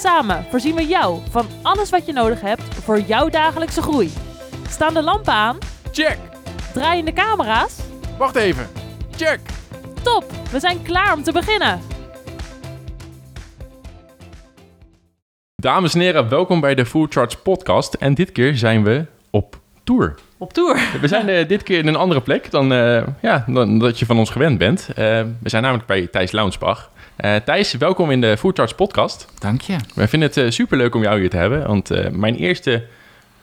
Samen voorzien we jou van alles wat je nodig hebt voor jouw dagelijkse groei. Staan de lampen aan? Check! Draaien de camera's? Wacht even. Check! Top, we zijn klaar om te beginnen. Dames en heren, welkom bij de Full Charge Podcast. En dit keer zijn we op tour. Op tour. We zijn eh, dit keer in een andere plek dan, eh, ja, dan dat je van ons gewend bent. Eh, we zijn namelijk bij Thijs Launsbach. Eh, Thijs, welkom in de Food Charts podcast. Dank je. Wij vinden het super leuk om jou hier te hebben. Want eh, mijn eerste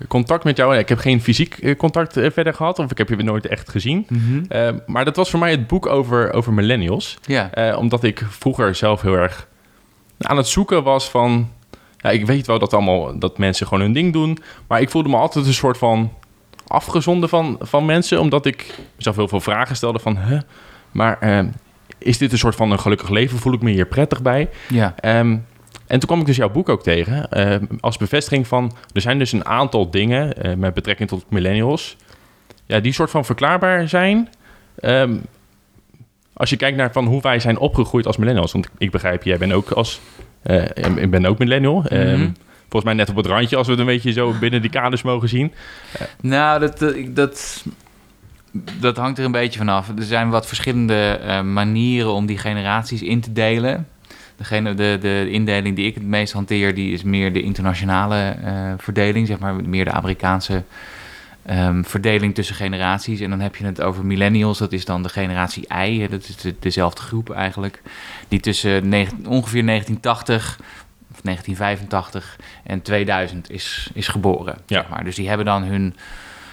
contact met jou... Ik heb geen fysiek contact verder gehad. Of ik heb je nooit echt gezien. Eh, maar dat was voor mij het boek over, over millennials. Ja. Eh, omdat ik vroeger zelf heel erg aan het zoeken was van... Ja, ik weet wel dat, allemaal, dat mensen gewoon hun ding doen. Maar ik voelde me altijd een soort van afgezonden van, van mensen. Omdat ik mezelf heel veel vragen stelde van... Huh, maar eh, is dit een soort van een gelukkig leven? Voel ik me hier prettig bij? Ja. Ehm, en toen kwam ik dus jouw boek ook tegen. eh, als bevestiging van... Er zijn dus een aantal dingen eh, met betrekking tot millennials... Ja, die soort van verklaarbaar zijn... Ehm, als je kijkt naar van hoe wij zijn opgegroeid als millennials. Want ik begrijp, jij bent ook als... eh, ik ben ook millennial. Ehm, Mhm. Volgens mij net op het randje... als we het een beetje zo binnen die kaders mogen zien. Nou, dat, eh, dat, dat hangt er een beetje vanaf. Er zijn wat verschillende eh, manieren om die generaties in te delen. Degene, de, de indeling die ik het meest hanteer, die is meer de internationale eh, verdeling, zeg maar, meer de Amerikaanse ehm, verdeling tussen generaties. En dan heb je het over millennials, dat is dan de generatie I, dat is de- dezelfde groep eigenlijk, die tussen ongeveer 1980 of 1985 en 2000 is, is geboren. Ja. Zeg maar. Dus die hebben dan hun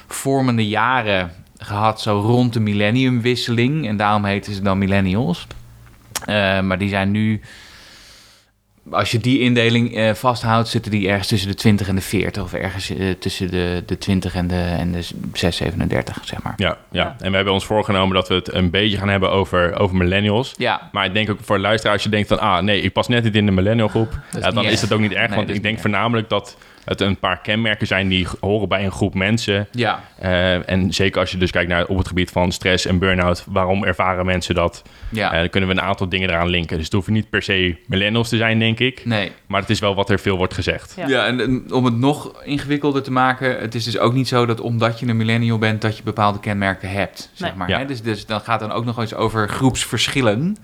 vormende jaren gehad zo rond de millenniumwisseling. En daarom heten ze dan millennials. Eh, maar die zijn nu... Als je die indeling eh, vasthoudt, zitten die ergens tussen de 20 en de 40. Of ergens eh, tussen de, de 20 en de, en de 6, 37, zeg maar. Ja, ja. Ja. En we hebben ons voorgenomen dat we het een beetje gaan hebben over, over millennials. Ja, Maar ik denk ook voor luisteraars, als je denkt van... ah, nee, ik pas net niet in de millennial groep... is Ja, dan is het ook niet erg. Nee, want ik denk voornamelijk dat het een paar kenmerken zijn... die horen bij een groep mensen. ja. Eh, en zeker als je dus kijkt naar op het gebied van stress en burn-out... waarom ervaren mensen dat? ja. Eh, dan kunnen we een aantal dingen eraan linken. Dus het hoeven niet per se millennials te zijn, denk ik. nee. Maar het is wel wat er veel wordt gezegd. Ja. Ja, en, en om het nog ingewikkelder te maken, het is dus ook niet zo dat omdat je een millennial bent, dat je bepaalde kenmerken hebt. Zeg Nee. maar, Ja. hè? Dus, dus dan gaat dan ook nog eens over groepsverschillen.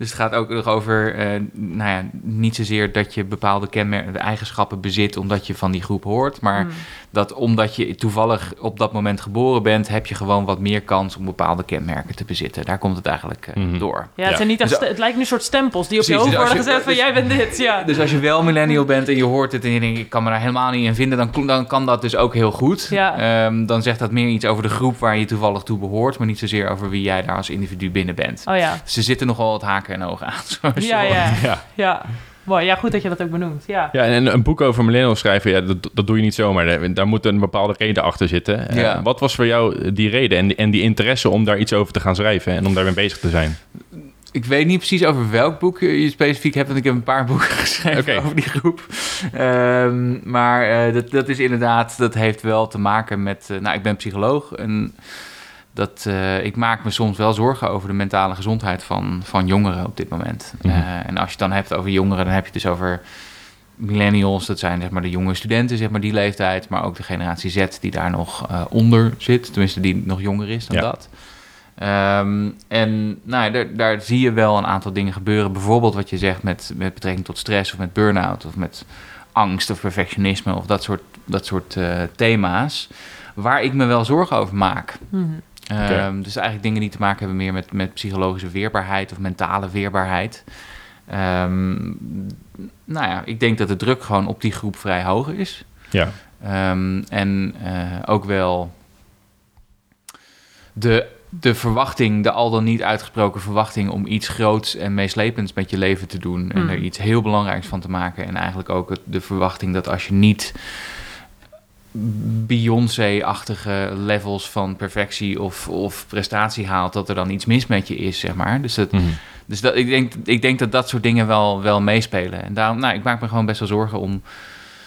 Dus het gaat ook nog over, eh, nou ja, niet zozeer dat je bepaalde kenmerken, de eigenschappen bezit omdat je van die groep hoort, maar Hmm. dat omdat je toevallig op dat moment geboren bent, heb je gewoon wat meer kans om bepaalde kenmerken te bezitten. Daar komt het eigenlijk eh, Mhm. door. Ja, het, zijn niet echt Dus- het lijkt nu een soort stempels die op je hoofd dus worden gezet van dus- jij bent dit. Ja. Dus als je wel millennial bent en je hoort het en je denkt, ik kan me daar helemaal niet in vinden, dan, dan kan dat dus ook heel goed. Ja. Ehm, dan zegt dat meer iets over de groep waar je toevallig toe behoort, maar niet zozeer over wie jij daar als individu binnen bent. Oh ja. Dus er zitten nogal wat haken en ogen aan. zoals Ja, ja. Ja. Ja. Mooi. Ja, goed dat je dat ook benoemt. Ja. Ja, en een boek over millennials schrijven, ja, dat, dat doe je niet zomaar. Daar- moet een bepaalde reden achter zitten. Eh, Ja. wat was voor jou die reden en, en die interesse om daar iets over te gaan schrijven en om daarmee bezig te zijn? Ik weet niet precies over welk boek je specifiek hebt, want ik heb een paar boeken geschreven over die groep. Ehm, maar eh, dat, dat is inderdaad, dat heeft wel te maken met, eh, nou ik ben psycholoog en dat, eh, ik maak me soms wel zorgen over de mentale gezondheid van, van jongeren op dit moment. Mhm. Eh, en als je het dan hebt over jongeren, dan heb je het dus over millennials, dat zijn zeg maar de jonge studenten, zeg maar die leeftijd, maar ook de generatie Z die daar nog eh, onder zit, tenminste die nog jonger is dan Ja. dat. Ehm, en nou, ja, daar, zie je wel een aantal dingen gebeuren. Bijvoorbeeld wat je zegt met, met betrekking tot stress of met burn-out of met angst of perfectionisme of dat soort, dat soort eh, thema's. Waar ik me wel zorgen over maak. Ehm, Dus eigenlijk dingen die te maken hebben meer met, met psychologische weerbaarheid of mentale weerbaarheid. Ehm, nou ja, ik denk dat de druk gewoon op die groep vrij hoog is. Ja, Ehm, en eh, ook wel de, de verwachting, de al dan niet uitgesproken verwachting om iets groots en meeslepends met je leven te doen. En Mm. er iets heel belangrijks van te maken. En eigenlijk ook het- de verwachting dat als je niet Beyoncé-achtige levels van perfectie of, of prestatie haalt, dat er dan iets mis met je is, zeg maar. Dus, dat, Mhm. dus dat, ik, denk, ik denk dat dat soort dingen wel, wel meespelen. En daarom, nou, ik maak me gewoon best wel zorgen om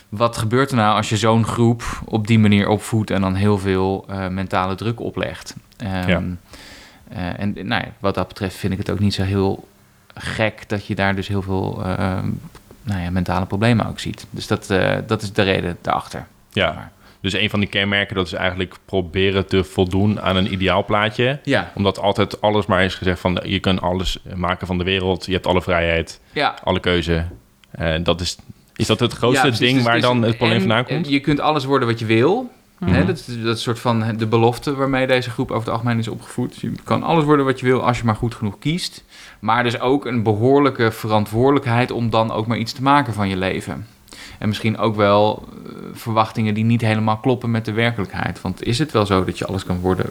wat gebeurt er nou als je zo'n groep op die manier opvoedt en dan heel veel eh, mentale druk oplegt. Ehm, Ja. eh, en nou ja, wat dat betreft vind ik het ook niet zo heel gek dat je daar dus heel veel ehm, nou ja, mentale problemen ook ziet. Dus dat, eh, dat is de reden daarachter. Ja, dus een van die kenmerken dat is eigenlijk proberen te voldoen aan een ideaalplaatje. Ja, Omdat altijd alles maar is gezegd van je kunt alles maken van de wereld. Je hebt alle vrijheid, ja. alle keuze. En dat is, is dat het grootste Ja, ding Dus waar dan het probleem en, vandaan komt? Je kunt alles worden wat je wil. Mhm. Hè, dat, is, dat soort van de belofte waarmee deze groep over het algemeen is opgevoed. Je kan alles worden wat je wil als je maar goed genoeg kiest. Maar dus ook een behoorlijke verantwoordelijkheid om dan ook maar iets te maken van je leven. En misschien ook wel eh, verwachtingen die niet helemaal kloppen met de werkelijkheid. Want is het wel zo dat je alles kan worden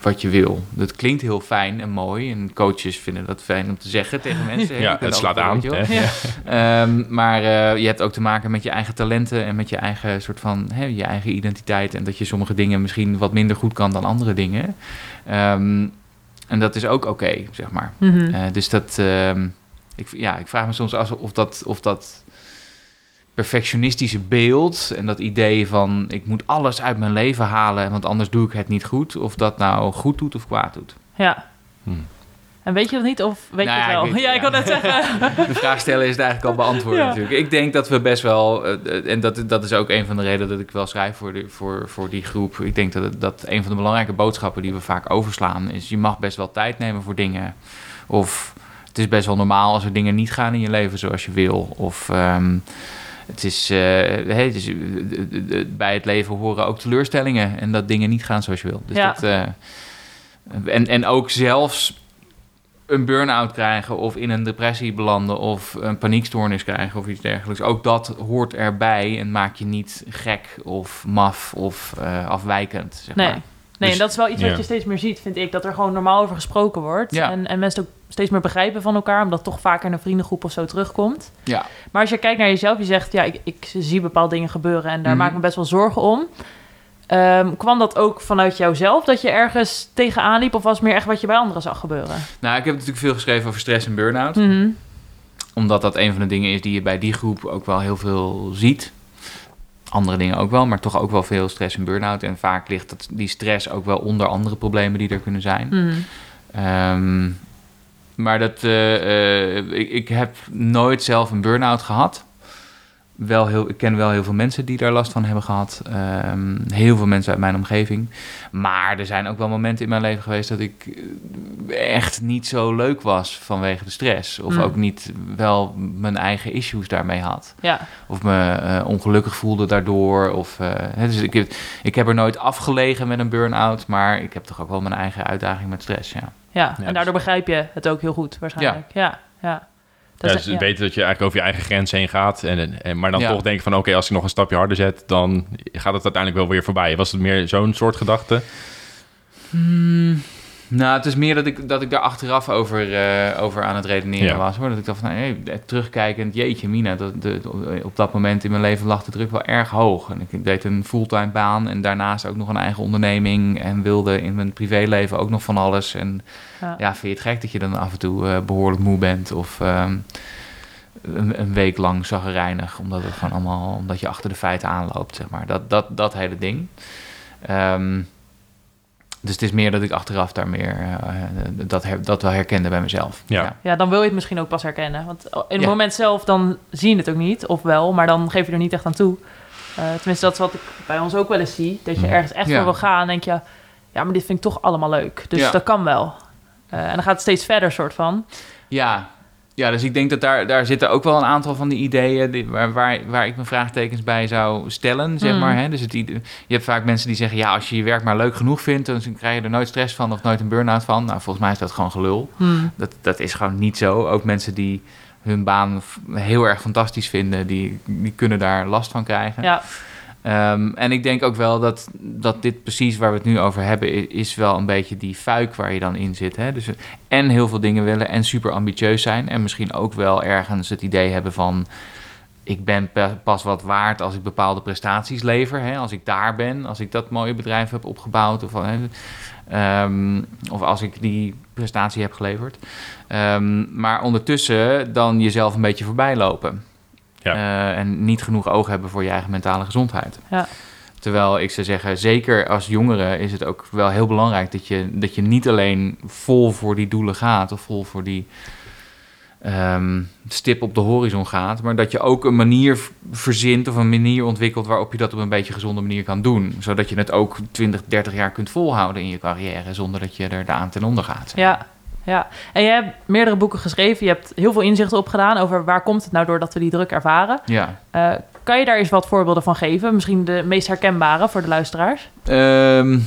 wat je wil? Dat klinkt heel fijn en mooi. En coaches vinden dat fijn om te zeggen tegen mensen. ja, het slaat aan. Ja. Ehm, maar eh, je hebt ook te maken met je eigen talenten en met je eigen soort van hè, je eigen identiteit. En dat je sommige dingen misschien wat minder goed kan dan andere dingen. Ehm, en dat is ook oké, zeg maar. Mhm. Eh, dus dat, ehm, ik, ja, ik vraag me soms af of dat, of dat perfectionistische beeld en dat idee van ik moet alles uit mijn leven halen, want anders doe ik het niet goed. Of dat nou goed doet of kwaad doet. ja. Hmm. En weet je dat niet? Of weet Nou je het ja, wel? ik weet- ja, ik kan net zeggen. De vraag stellen is het eigenlijk al beantwoord Ja. natuurlijk. Ik denk dat we best wel, eh, en dat, dat is ook een van de redenen dat ik wel schrijf voor, de, voor, voor die groep. Ik denk dat, het- dat een van de belangrijke boodschappen die we vaak overslaan is, je mag best wel tijd nemen voor dingen. Of het is best wel normaal als er dingen niet gaan in je leven zoals je wil. Of ehm, het is, eh, hey, eh, bij het leven horen ook teleurstellingen en dat dingen niet gaan zoals je wil. Dus Ja. dat, eh, en, en ook zelfs een burn-out krijgen of in een depressie belanden of een paniekstoornis krijgen of iets dergelijks. Ook dat hoort erbij en maakt je niet gek of maf of afwijkend. Zeg Nee. maar. Nee, Dus- en dat is wel iets wat je steeds meer ziet, vind ik. Dat er gewoon normaal over gesproken wordt. En, en mensen ook steeds meer begrijpen van elkaar. Omdat het toch vaker in een vriendengroep of zo terugkomt. Ja. Maar als je kijkt naar jezelf, je zegt... Ja, ik, ik zie bepaalde dingen gebeuren en daar Mhm. maak ik me best wel zorgen om. Ehm, kwam dat ook vanuit jouzelf dat je ergens tegenaan liep? Of was het meer echt wat je bij anderen zag gebeuren? Nou, ik heb natuurlijk veel geschreven over stress en burn-out. Mhm. Omdat dat een van de dingen is die je bij die groep ook wel heel veel ziet. Andere dingen ook wel, maar toch ook wel veel stress en burn-out. En vaak ligt dat, die stress ook wel onder andere problemen die er kunnen zijn. Mhm. Ehm, maar dat, eh, eh, ik, ik heb nooit zelf een burn-out gehad. Wel heel, ik ken wel heel veel mensen die daar last van hebben gehad. Ehm, heel veel mensen uit mijn omgeving. Maar er zijn ook wel momenten in mijn leven geweest dat ik eh, echt niet zo leuk was vanwege de stress. Of Mm. ook niet wel mijn eigen issues daarmee had. Ja, Of me eh, ongelukkig voelde daardoor. Of, eh, hè, dus ik heb, ik heb er nooit afgelegen met een burn-out. Maar ik heb toch ook wel mijn eigen uitdaging met stress, ja. ja. Ja, en daardoor begrijp je het ook heel goed waarschijnlijk. Ja, ja. Dat Ja, dus ja. weten dat je eigenlijk over je eigen grens heen gaat. En, en, maar dan Ja. toch denken van oké, als ik nog een stapje harder zet, dan gaat het uiteindelijk wel weer voorbij. Was het meer zo'n soort gedachte? Hmm, nou, het is meer dat ik, dat ik daar achteraf over, eh, over aan het redeneren Ja. was. Hoor. Dat ik dacht van, nee, terugkijkend, jeetje mina, dat, de, op dat moment in mijn leven lag de druk wel erg hoog. En ik deed een fulltime baan en daarnaast ook nog een eigen onderneming. En wilde in mijn privéleven ook nog van alles. En Ja. ja, vind je het gek dat je dan af en toe eh, behoorlijk moe bent of... ehm, een, een week lang zaggerijnig, omdat het gewoon allemaal, omdat je achter de feiten aanloopt, zeg maar. Dat, dat, dat hele ding. Ehm, dus het is meer dat ik achteraf daar meer eh, dat, her- dat wel herkende bij mezelf. Ja. Ja, dan wil je het misschien ook pas herkennen. Want in het Ja. moment zelf, dan zie je het ook niet. Of wel, maar dan geef je er niet echt aan toe. Eh, tenminste, dat is wat ik bij ons ook wel eens zie. Dat je Ja. ergens echt Ja. voor wil gaan. En denk je, ja, maar dit vind ik toch allemaal leuk. Dus Ja. dat kan wel. Eh, en dan gaat het steeds verder, soort van. Ja, ja dus ik denk dat daar, daar zitten ook wel een aantal van die ideeën die, waar, waar, waar ik mijn vraagtekens bij zou stellen, zeg Mm. maar. Hè? Dus het, je hebt vaak mensen die zeggen, ja, als je je werk maar leuk genoeg vindt, dan krijg je er nooit stress van of nooit een burn-out van. Nou, volgens mij is dat gewoon gelul. Hmm. Dat, dat is gewoon niet zo. Ook mensen die hun baan heel erg fantastisch vinden, die, die kunnen daar last van krijgen. Ja, Ehm, en ik denk ook wel dat, dat dit precies waar we het nu over hebben, is wel een beetje die fuik waar je dan in zit. Hè? Dus, en heel veel dingen willen en super ambitieus zijn. En misschien ook wel ergens het idee hebben van, ik ben pa- pas wat waard als ik bepaalde prestaties lever. Hè? Als ik daar ben, als ik dat mooie bedrijf heb opgebouwd. Of, hè, ehm, of als ik die prestatie heb geleverd. Ehm, maar ondertussen dan jezelf een beetje voorbij lopen. Ja. Eh, en niet genoeg oog hebben voor je eigen mentale gezondheid. Ja. Terwijl ik zou zeggen, zeker als jongere is het ook wel heel belangrijk dat je, dat je niet alleen vol voor die doelen gaat of vol voor die ehm, stip op de horizon gaat, maar dat je ook een manier verzint of een manier ontwikkelt waarop je dat op een beetje gezonde manier kan doen. Zodat je het ook 20, 30 jaar kunt volhouden in je carrière zonder dat je er de aan ten onder gaat. Ja, ja. En je hebt meerdere boeken geschreven. Je hebt heel veel inzichten opgedaan over waar komt het nou door dat we die druk ervaren. Ja. Eh, kan je daar eens wat voorbeelden van geven? Misschien de meest herkenbare voor de luisteraars. Ehm,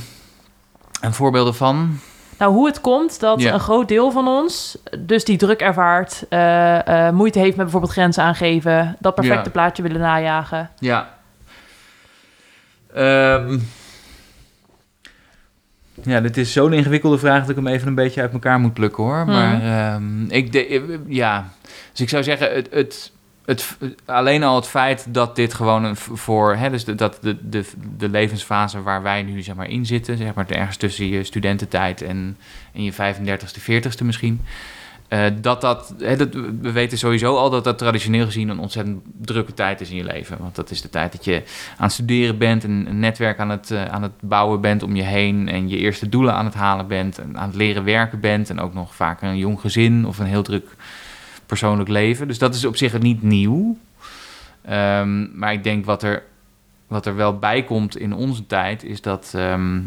en voorbeelden van? Nou, hoe het komt dat Ja. een groot deel van ons dus die druk ervaart, eh, eh, moeite heeft met bijvoorbeeld grenzen aangeven, dat perfecte Ja. plaatje willen najagen. Ja. Ehm, ja, dit is zo'n ingewikkelde vraag dat ik hem even een beetje uit elkaar moet plukken hoor. Maar ehm, ik de, eh, ja, dus ik zou zeggen, het, het, het, alleen al het feit dat dit gewoon een, voor, hè, dus de, dat de, de, de levensfase waar wij nu zeg maar in zitten, zeg maar ergens tussen je studententijd en, en je 35ste, 40ste misschien. Eh, dat dat, hè, dat, we weten sowieso al dat dat traditioneel gezien een ontzettend drukke tijd is in je leven. Want dat is de tijd dat je aan het studeren bent, en een netwerk aan het, eh, aan het bouwen bent om je heen en je eerste doelen aan het halen bent en aan het leren werken bent en ook nog vaak een jong gezin of een heel druk persoonlijk leven. Dus dat is op zich niet nieuw. Ehm, maar ik denk wat er, wat er wel bij komt in onze tijd is dat, ehm,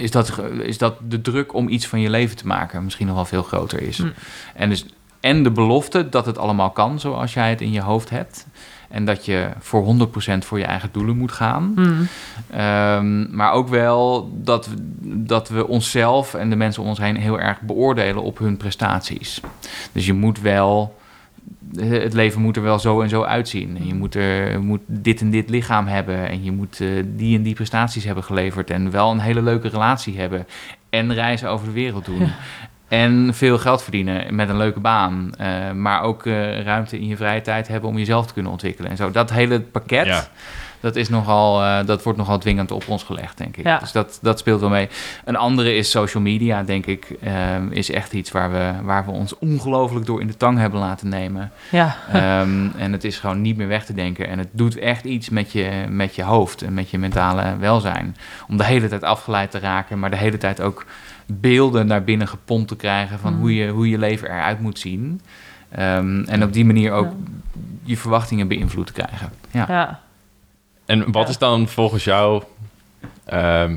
is, dat, is dat de druk om iets van je leven te maken misschien nog wel veel groter is. Mm. En, dus, en de belofte dat het allemaal kan zoals jij het in je hoofd hebt. En dat je voor 100% voor je eigen doelen moet gaan. Hmm. Ehm, maar ook wel dat we, dat we onszelf en de mensen om ons heen heel erg beoordelen op hun prestaties. Dus je moet wel. Het leven moet er wel zo en zo uitzien. En je moet, er, moet dit en dit lichaam hebben. En je moet eh, die en die prestaties hebben geleverd. En wel een hele leuke relatie hebben. En reizen over de wereld doen. En veel geld verdienen met een leuke baan. Eh, maar ook eh, ruimte in je vrije tijd hebben om jezelf te kunnen ontwikkelen. En zo. Dat hele pakket. Ja. Dat, is nogal, eh, dat wordt nogal dwingend op ons gelegd, denk ik. Ja. Dus dat, dat speelt wel mee. Een andere is social media, denk ik. ehm, is echt iets waar we, waar we ons ongelooflijk door in de tang hebben laten nemen. Ja. Ehm, en het is gewoon niet meer weg te denken. En het doet echt iets met je, met je hoofd en met je mentale welzijn. Om de hele tijd afgeleid te raken, maar de hele tijd ook beelden naar binnen gepompt te krijgen van Mm. hoe, je, hoe je leven eruit moet zien. Ehm, en op die manier ook je verwachtingen beïnvloed te krijgen. Ja. ja. En wat Ja. is dan volgens jou ehm,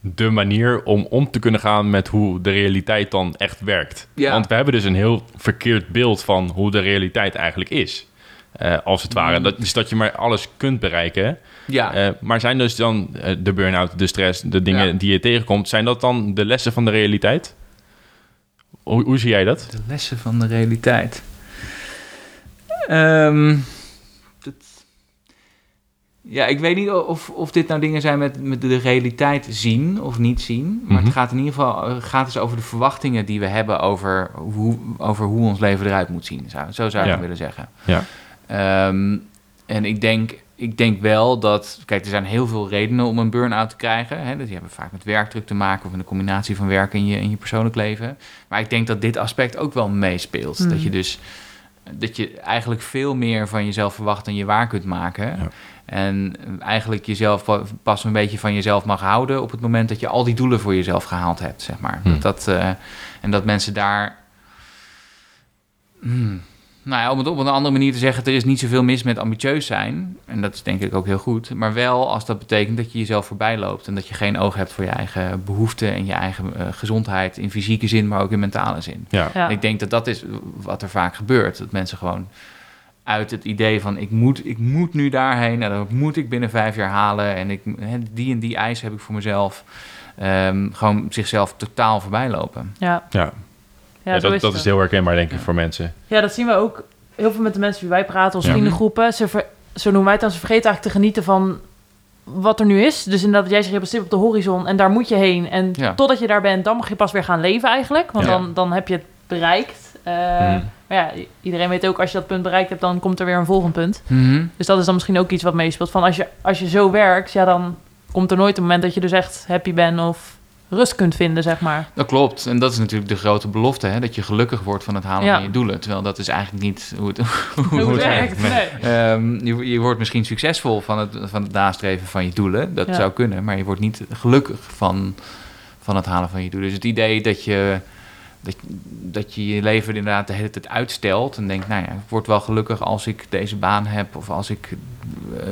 de manier om om te kunnen gaan met hoe de realiteit dan echt werkt? Ja. Want we hebben dus een heel verkeerd beeld van hoe de realiteit eigenlijk is. eh, als het ware. Mm. Dat, dus dat je maar alles kunt bereiken. Ja. Eh, maar zijn dus dan eh, de burn-out, de stress, de dingen Ja. die je tegenkomt... zijn dat dan de lessen van de realiteit? Hoe, hoe zie jij dat? De lessen van de realiteit. Ehm, dat- ja, ik weet niet of, of dit nou dingen zijn met, met de realiteit zien of niet zien. Maar Mhm. het gaat in ieder geval eh, gaat dus over de verwachtingen die we hebben over hoe, over hoe ons leven eruit moet zien. Zou, zo zou ik Ja. willen zeggen. Ja. Ehm, en ik denk, ik denk wel dat... Kijk, er zijn heel veel redenen om een burn-out te krijgen. Hè? Dus die hebben vaak met werkdruk te maken... of een combinatie van werk en je, en je persoonlijk leven. Maar ik denk dat dit aspect ook wel meespeelt. Dat je dus... Dat je eigenlijk veel meer van jezelf verwacht dan je waar kunt maken. Ja. En eigenlijk jezelf pa- pas een beetje van jezelf mag houden... op het moment dat je al die doelen voor jezelf gehaald hebt, zeg maar. Hmm. Dat, dat, eh, en dat mensen daar... Hmm. Nou ja, om het op een andere manier te zeggen, er is niet zoveel mis met ambitieus zijn. En dat is denk ik ook heel goed. Maar wel als dat betekent dat je jezelf voorbij loopt. En dat je geen oog hebt voor je eigen behoeften en je eigen eh, gezondheid. In fysieke zin, maar ook in mentale zin. Ja. Ik denk dat dat is wat er vaak gebeurt. Dat mensen gewoon uit het idee van ik moet, ik moet nu daarheen. En dat moet ik binnen vijf jaar halen. En ik, hè, die en die eis heb ik voor mezelf. Ehm, gewoon zichzelf totaal voorbij lopen. Ja. Ja, Ja, dat, is dat is heel herkenbaar, denk ik, Ja. voor mensen. Ja, dat zien we ook heel veel met de mensen die wij praten, onze Ja. vriendengroepen. Ze ver- zo noemen wij het dan, ze vergeten eigenlijk te genieten van wat er nu is. Dus inderdaad, jij zegt, je hebt een stip op de horizon en daar moet je heen. En Ja. totdat je daar bent, dan mag je pas weer gaan leven eigenlijk. Want Ja. dan, dan heb je het bereikt. Eh, Mhm. Maar ja, iedereen weet ook, als je dat punt bereikt hebt, dan komt er weer een volgend punt. Mhm. Dus dat is dan misschien ook iets wat meespeelt. Van als je, als je zo werkt, ja, dan komt er nooit een moment dat je dus echt happy bent of rust kunt vinden, zeg maar. Dat klopt. En dat is natuurlijk de grote belofte, hè? dat je gelukkig wordt van het halen Ja. van je doelen. Terwijl dat is eigenlijk niet hoe het, hoe Hoe het werkt. werkt. Nee. Ehm, je, je wordt misschien succesvol van het, van het nastreven van je doelen. Dat Ja. zou kunnen, maar je wordt niet gelukkig van, van het halen van je doelen. Dus het idee dat je, dat, dat je je leven inderdaad de hele tijd uitstelt en denkt, nou ja, ik word wel gelukkig als ik deze baan heb of als ik eh,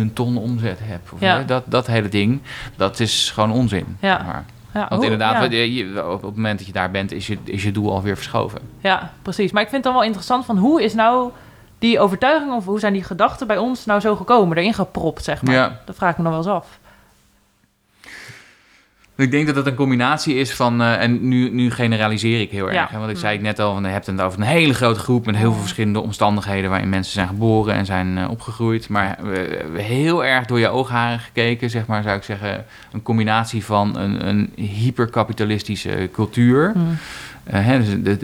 een ton omzet heb. Of, Ja. dat, dat hele ding, dat is gewoon onzin. Ja. Maar, Ja, want hoe- inderdaad, ja. je- op het moment dat je daar bent, is je, is je doel alweer verschoven. Ja, precies. Maar ik vind het dan wel interessant van hoe is nou die overtuiging of hoe zijn die gedachten bij ons nou zo gekomen, erin gepropt, zeg maar. Ja. Dat vraag ik me dan wel eens af. Ik denk dat het een combinatie is van, eh, en nu, nu generaliseer ik heel erg, Ja. hè, want ik Mm. zei het net al, van, je hebt het over een hele grote groep met heel veel verschillende omstandigheden waarin mensen zijn geboren en zijn eh, opgegroeid. Maar heel erg door je oogharen gekeken, zeg maar, zou ik zeggen, een combinatie van een, een hyperkapitalistische cultuur. Hm. Eh, hè, dus het,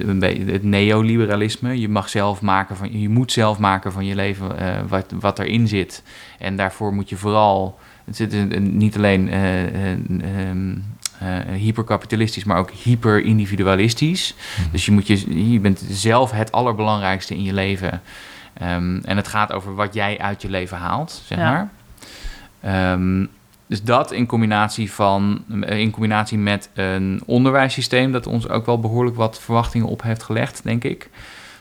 het neoliberalisme. Je mag zelf maken van, je moet zelf maken van je leven wat, wat erin zit. En daarvoor moet je vooral, het zit niet alleen eh, eh, ehm, eh, hyperkapitalistisch, maar ook hyperindividualistisch. Dus je, moet je, je bent zelf het allerbelangrijkste in je leven. Ehm, en het gaat over wat jij uit je leven haalt, zeg Ja. maar. Ehm, dus dat in combinatie, van, in combinatie met een onderwijssysteem dat ons ook wel behoorlijk wat verwachtingen op heeft gelegd, denk ik.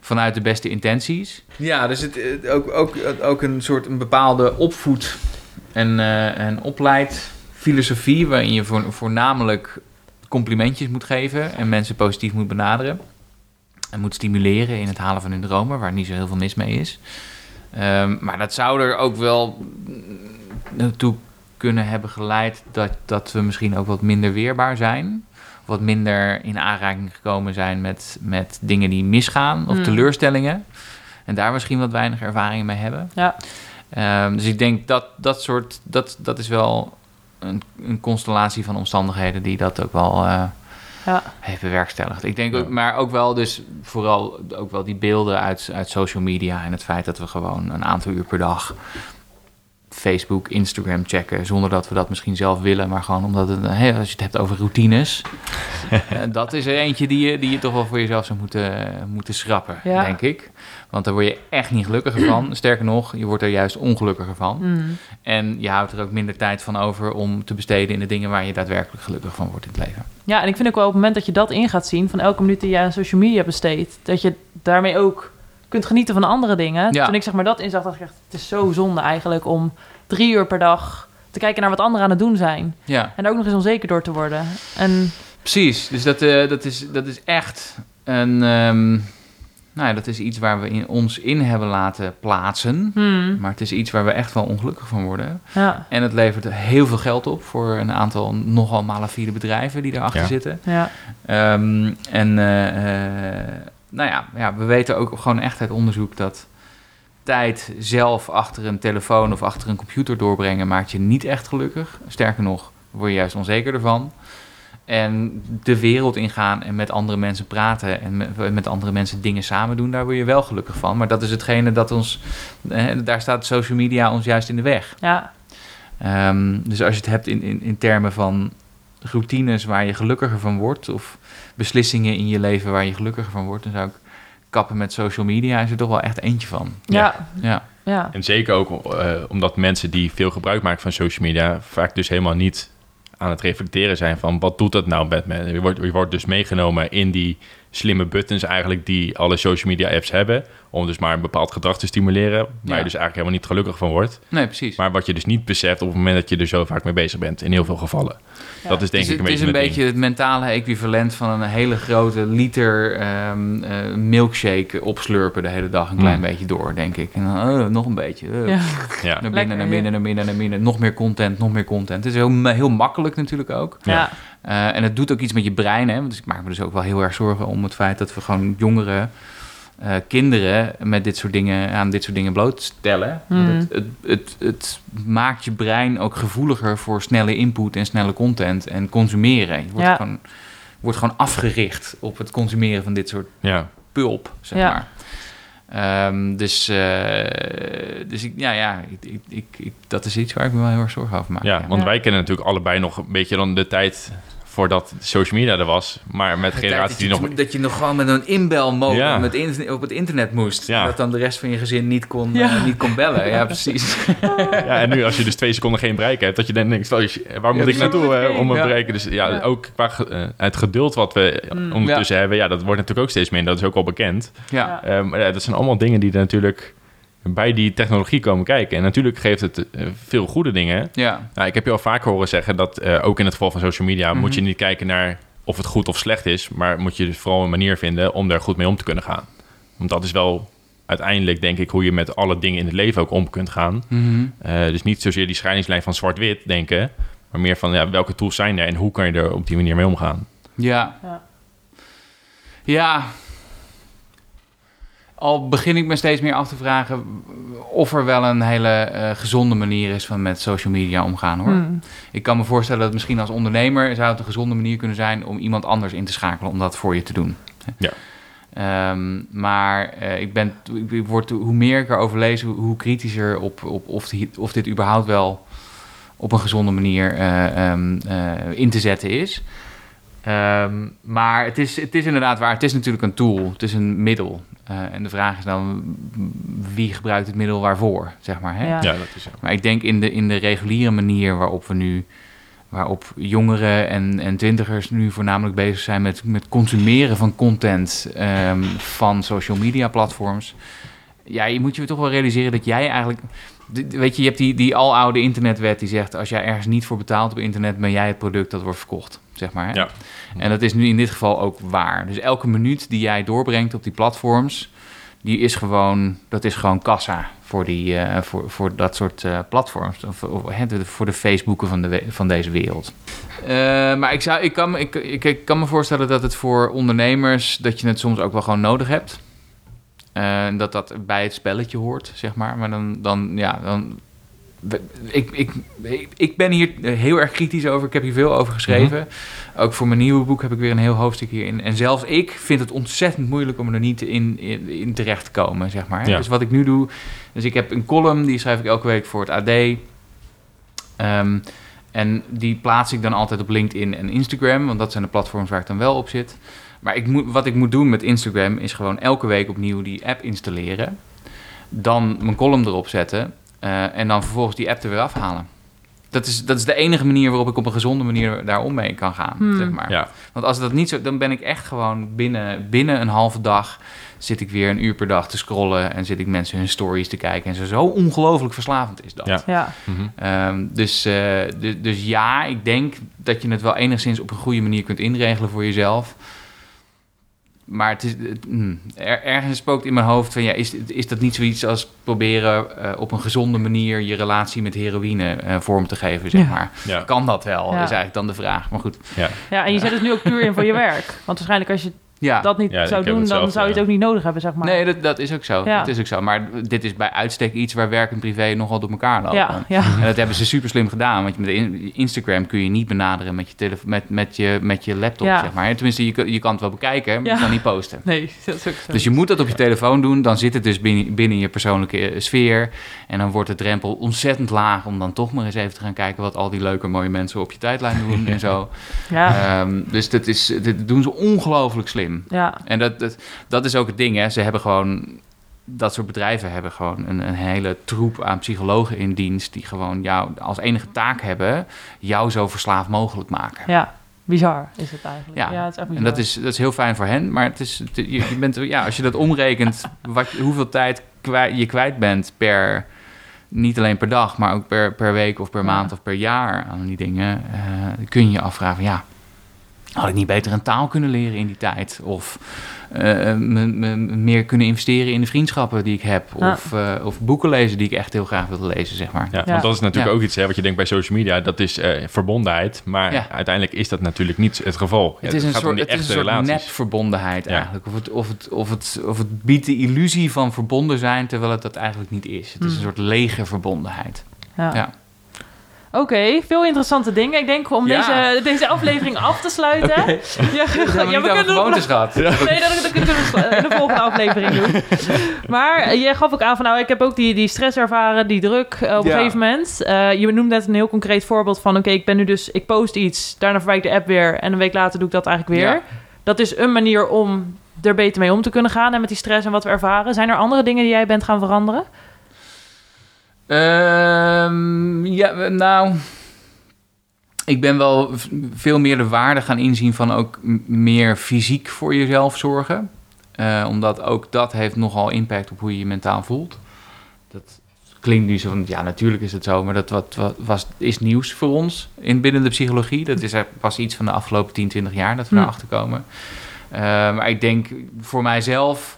Vanuit de beste intenties. Ja, dus het, ook, ook, ook een soort een bepaalde opvoed- en, eh en opleidfilosofie, waarin je voor, voornamelijk complimentjes moet geven en mensen positief moet benaderen. En moet stimuleren in het halen van hun dromen, waar niet zo heel veel mis mee is. Ehm, maar dat zou er ook wel naartoe kunnen hebben geleid dat, dat we misschien ook wat minder weerbaar zijn. Wat minder in aanraking gekomen zijn met, met dingen die misgaan of Hmm. teleurstellingen. En daar misschien wat weinig ervaring mee hebben. Ja. Ehm, dus ik denk dat dat soort, dat, dat is wel een, een constellatie van omstandigheden die dat ook wel eh, Ja. heeft bewerkstelligd. Ik denk ook, maar ook wel dus vooral ook wel die beelden uit, uit social media en het feit dat we gewoon een aantal uur per dag Facebook, Instagram checken, zonder dat we dat misschien zelf willen, maar gewoon omdat het, hè, als je het hebt over routines, eh, dat is er eentje die je, die je toch wel voor jezelf zou moeten, moeten schrappen, Ja. denk ik. Want daar word je echt niet gelukkiger van. Sterker nog, je wordt er juist ongelukkiger van. Hm. En je houdt er ook minder tijd van over om te besteden in de dingen waar je daadwerkelijk gelukkig van wordt in het leven. Ja, en ik vind ook wel op het moment dat je dat in gaat zien, van elke minuut die je aan social media besteedt, dat je daarmee ook kunt genieten van andere dingen. Ja. Toen ik zeg maar dat inzag, dacht ik echt, het is zo zonde eigenlijk om drie uur per dag te kijken naar wat anderen aan het doen zijn. Ja, En daar ook nog eens onzeker door te worden. En precies. Dus dat, eh, dat, is, dat is echt een. ehm, nou ja, dat is iets waar we in, ons in hebben laten plaatsen. hmm, Maar het is iets waar we echt wel ongelukkig van worden. ja, En het levert heel veel geld op voor een aantal nogal malafide bedrijven die erachter Ja. zitten. ja, Ehm, en eh, eh, nou ja, ja, we weten ook gewoon echt uit onderzoek dat tijd zelf achter een telefoon of achter een computer doorbrengen maakt je niet echt gelukkig. Sterker nog, word je juist onzeker ervan. En de wereld ingaan en met andere mensen praten en met, met andere mensen dingen samen doen, daar word je wel gelukkig van. Maar dat is hetgene dat ons, eh, daar staat social media ons juist in de weg. ja, Ehm, dus als je het hebt in, in, in termen van routines waar je gelukkiger van wordt, of beslissingen in je leven waar je gelukkiger van wordt, dan zou ik kappen met social media is er toch wel echt eentje van. ja, Ja, ja, En zeker ook eh, omdat mensen die veel gebruik maken van social media vaak dus helemaal niet aan het reflecteren zijn van wat doet dat nou met me? Je wordt, je wordt dus meegenomen in die slimme buttons eigenlijk die alle social media apps hebben om dus maar een bepaald gedrag te stimuleren waar Ja. je dus eigenlijk helemaal niet gelukkig van wordt. nee, precies. Maar wat je dus niet beseft op het moment dat je er zo vaak mee bezig bent in heel veel gevallen. Ja. Dat is denk het is, ik een het is beetje een beetje het mentale equivalent van een hele grote liter ehm, eh, milkshake opslurpen de hele dag een klein Mm. beetje door, denk ik. En dan oh, nog een beetje. eh, ja. Naar binnen, naar binnen, naar binnen, naar binnen. Nog meer content, nog meer content. Het is heel, heel makkelijk natuurlijk ook. ja, Eh, en het doet ook iets met je brein. Hè? Dus ik maak me dus ook wel heel erg zorgen om het feit dat we gewoon jongeren, eh, kinderen met dit soort dingen, aan dit soort dingen blootstellen. Want Hmm. Het, het, het, het maakt je brein ook gevoeliger voor snelle input en snelle content en consumeren. Je wordt, Ja. gewoon, wordt gewoon afgericht op het consumeren van dit soort ja. pulp, zeg Ja. maar. Ehm, dus eh, dus ik, ja, ja ik, ik, dat is iets waar ik me wel heel erg zorgen over maak. Ja, want Ja. wij kennen natuurlijk allebei nog een beetje dan de tijd voordat social media er was. Maar met dat, die je, nog... dat je nog gewoon met een inbelmodem Ja. met in- op het internet moest. Ja. Dat dan de rest van je gezin niet kon, Ja. eh, niet kon bellen. Ja, precies. Ja, en nu als je dus twee seconden geen bereik hebt, dat je dan denkt, wel, waar moet Ja, ik naartoe eh, om een Ja. bereiken? Dus ja, Ja. ook qua eh, het geduld wat we Mm. ondertussen hebben, ja, dat wordt natuurlijk ook steeds minder. Dat is ook al bekend. Ja. Maar ja, dat zijn allemaal dingen die er natuurlijk bij die technologie komen kijken. En natuurlijk geeft het eh, veel goede dingen. Ja. Nou, ik heb je al vaker horen zeggen dat eh, ook in het geval van social media moet Mhm. je niet kijken naar of het goed of slecht is, maar moet je dus vooral een manier vinden om daar goed mee om te kunnen gaan. Want dat is wel uiteindelijk, denk ik, hoe je met alle dingen in het leven ook om kunt gaan. Mhm. Eh, dus niet zozeer die scheidingslijn van zwart-wit denken, maar meer van ja, welke tools zijn er en hoe kan je er op die manier mee omgaan. Ja. Ja. Ja. Al begin ik me steeds meer af te vragen of er wel een hele eh, gezonde manier is van met social media omgaan hoor. Hmm. Ik kan me voorstellen dat misschien als ondernemer zou het een gezonde manier kunnen zijn om iemand anders in te schakelen om dat voor je te doen. Ja. Ehm, maar eh, ik ben, ik word, hoe meer ik erover lees, hoe, kritischer op, op of, die- of dit überhaupt wel op een gezonde manier eh, ehm, eh, in te zetten is. Ehm, maar het is, het is inderdaad waar. Het is natuurlijk een tool. Het is een middel. Eh, en de vraag is dan wie gebruikt het middel waarvoor, zeg maar. Hè? Ja. Ja, dat is zo. Maar ik denk in de, in de reguliere manier waarop we nu, waarop jongeren en, en twintigers nu voornamelijk bezig zijn met, met consumeren van content ehm, van social media platforms. Ja, je moet je toch wel realiseren dat jij eigenlijk. Weet je, je hebt die, die aloude internetwet die zegt: als jij ergens niet voor betaalt op internet, ben jij het product dat wordt verkocht. Zeg maar. Ja. En dat is nu in dit geval ook waar. Dus elke minuut die jij doorbrengt op die platforms, die is gewoon, dat is gewoon kassa voor, die, eh, voor, voor dat soort eh, platforms. Of, of, voor de Facebooken van, de, van deze wereld. Eh, maar ik, zou, ik, kan, me- ik, ik, ik kan me voorstellen dat het voor ondernemers, dat je het soms ook wel gewoon nodig hebt. En dat dat bij het spelletje hoort, zeg maar. Maar dan, dan ja, dan... Ik, ik, ik, ben hier heel erg kritisch over. Ik heb hier veel over geschreven. Ook voor mijn nieuwe boek heb ik weer een heel hoofdstuk hierin. En zelfs ik vind het ontzettend moeilijk om er niet in, in, in terecht te komen, zeg maar. Ja. Dus wat ik nu doe... Dus ik heb een column, die schrijf ik elke week voor het AD. Ehm, en die plaats ik dan altijd op LinkedIn en Instagram. Want dat zijn de platforms waar ik dan wel op zit. Maar ik moet, wat ik moet doen met Instagram is gewoon elke week opnieuw die app installeren. Dan mijn column erop zetten. Eh, en dan vervolgens die app er weer afhalen. Dat is, dat is de enige manier waarop ik op een gezonde manier daar om mee kan gaan. Hmm. Zeg maar. Ja, Want als dat niet zo, dan ben ik echt gewoon binnen, binnen een halve dag zit ik weer een uur per dag te scrollen en zit ik mensen hun stories te kijken en zo. Zo ongelooflijk verslavend is dat. Ja. Ja. Mhm. Ehm, dus, eh, dus, dus ja, ik denk dat je het wel enigszins op een goede manier kunt inregelen voor jezelf. Maar het is, het- hmm, er, ergens spookt in mijn hoofd van ja, is, is dat niet zoiets als proberen eh, op een gezonde manier je relatie met heroïne eh, vorm te geven, zeg Ja. maar. ja, Kan dat wel, Ja. is eigenlijk dan de vraag. Maar goed, ja. ja, en je zet het nu ook puur in voor je werk. Want waarschijnlijk als je ja. dat niet Ja, zou doen, dan zou je het ja. ook niet nodig hebben, zeg maar. Nee, dat, dat is ook zo. Ja. Dat is ook zo. Maar dit is bij uitstek iets waar werk en privé nogal door elkaar lopen. ja, ja. En dat hebben ze super slim gedaan. Want je met in- Instagram kun je niet benaderen met je, telefo- met, met je, met je laptop, Ja. zeg maar. Tenminste, je, kan- je kan het wel bekijken, maar Ja. je kan niet posten. Nee, dat is ook zo. Dus je moet dat op je telefoon doen. Dan zit het dus binnen, binnen je persoonlijke eh, sfeer. En dan wordt de drempel ontzettend laag om dan toch maar eens even te gaan kijken wat al die leuke mooie mensen op je tijdlijn doen en zo. ja, Ehm, dus dat, is, dat doen ze ongelooflijk slim. Ja, En dat, dat, dat is ook het ding, hè. Ze hebben gewoon... Dat soort bedrijven hebben gewoon een, een hele troep aan psychologen in dienst... die gewoon jou als enige taak hebben... jou zo verslaafd mogelijk maken. ja. Bizar is het eigenlijk. Ja, Ja, het is echt En dat is, dat is heel fijn voor hen, maar het is, het- je, je bent, ja, als je dat omrekent... Wat, hoeveel tijd kwijt, je kwijt bent per... niet alleen per dag, maar ook per, per week of per Ja. maand of per jaar aan die dingen... eh, kun je je afvragen, ja... Had ik niet beter een taal kunnen leren in die tijd? Of eh, me- me- meer kunnen investeren in de vriendschappen die ik heb? Ja. Of, eh, of boeken lezen die ik echt heel graag wilde lezen, zeg maar. Ja, Ja. want dat is natuurlijk Ja. ook iets hè, wat je denkt bij social media. Dat is eh, verbondenheid. Maar Ja. uiteindelijk is dat natuurlijk niet het geval. Het is een gaat om soort, die het is een echte soort relaties. nepverbondenheid Ja. eigenlijk. Of het, of, het, of, het, of het biedt de illusie van verbonden zijn, terwijl het dat eigenlijk niet is. Het is Hmm. een soort lege verbondenheid. Ja. Oké, veel interessante dingen. Ik denk om Ja. deze, deze aflevering af te sluiten. Ja, We ja, over gewoontes gehad. Nee, dat, dat kunnen we in de volgende aflevering doen. Maar jij gaf ook aan van, nou, ik heb ook die, die stress ervaren, die druk eh, op een gegeven moment. Eh, je noemde net een heel concreet voorbeeld van, oké, ik ben nu dus, ik post iets, daarna verwijt ik de app weer en een week later doe ik dat eigenlijk weer. Dat is een manier om er beter mee om te kunnen gaan en met die stress en wat we ervaren. Zijn er andere dingen die jij bent gaan veranderen? Ehm, ja, nou. Ik ben wel veel meer de waarde gaan inzien van ook meer fysiek voor jezelf zorgen. Eh, omdat ook dat heeft nogal impact op hoe je je mentaal voelt. Dat klinkt nu zo van, ja, natuurlijk is het zo, maar dat wat, wat was, is nieuws voor ons in binnen de psychologie. Dat is pas iets van de afgelopen 10, 20 jaar dat we Hm. daarachter komen. Eh, maar ik denk voor mijzelf,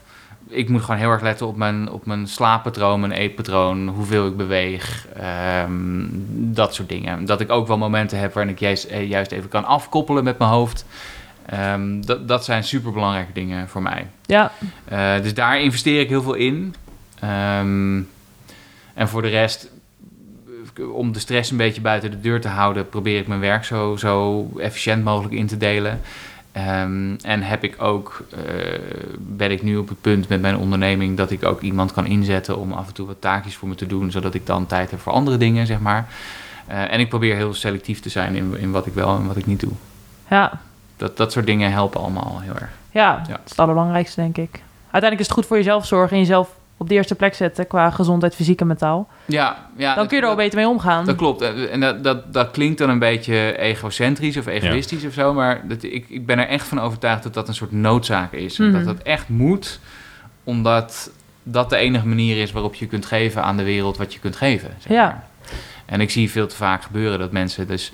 ik moet gewoon heel erg letten op mijn, op mijn slaappatroon, mijn eetpatroon, hoeveel ik beweeg, ehm, dat soort dingen. Dat ik ook wel momenten heb waarin ik juist, eh, juist even kan afkoppelen met mijn hoofd. Ehm, dat, dat zijn superbelangrijke dingen voor mij. Ja, Eh, dus daar investeer ik heel veel in. Ehm, en voor de rest, om de stress een beetje buiten de deur te houden, probeer ik mijn werk zo, zo efficiënt mogelijk in te delen. Ehm, en heb ik ook, eh, ben ik nu op het punt met mijn onderneming dat ik ook iemand kan inzetten om af en toe wat taakjes voor me te doen, zodat ik dan tijd heb voor andere dingen, zeg maar. Eh, en ik probeer heel selectief te zijn in, in wat ik wel en wat ik niet doe. ja, Dat, dat soort dingen helpen allemaal heel erg. ja, Ja. dat is het allerbelangrijkste, denk ik. Uiteindelijk is het goed voor jezelf zorgen en jezelf op de eerste plek zetten qua gezondheid, fysiek en mentaal. Ja, ja Dan kun je er al beter mee omgaan. Dat klopt. En dat, dat, dat klinkt dan een beetje egocentrisch of egoïstisch of zo. Maar dat, ik, ik ben er echt van overtuigd dat dat een soort noodzaak is. En Mhm. Dat dat echt moet, omdat dat de enige manier is waarop je kunt geven aan de wereld wat je kunt geven. Zeg Ja. maar. En ik zie veel te vaak gebeuren dat mensen dus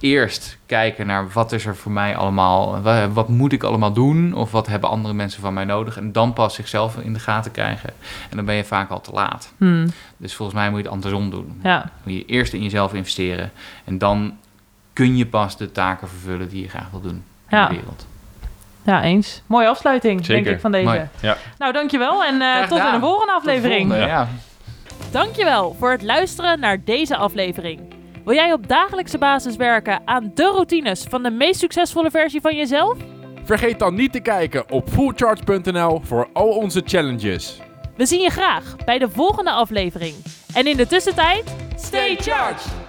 eerst kijken naar wat is er voor mij allemaal, wa- wat moet ik allemaal doen of wat hebben andere mensen van mij nodig en dan pas zichzelf in de gaten krijgen. En dan ben je vaak al te laat. Hmm, Dus volgens mij moet je het andersom doen. ja. Moet je eerst in jezelf investeren. En dan kun je pas de taken vervullen die je graag wil doen Ja. in de wereld. ja, eens. Mooie afsluiting, Zeker. denk ik, van deze. Ja. Nou, dankjewel en eh, tot in de volgende Tot de aflevering. volgende, ja. Dankjewel voor het luisteren naar deze aflevering. Wil jij op dagelijkse basis werken aan de routines van de meest succesvolle versie van jezelf? Vergeet dan niet te kijken op fullcharge.nl voor al onze challenges. We zien je graag bij de volgende aflevering. En in de tussentijd, stay charged!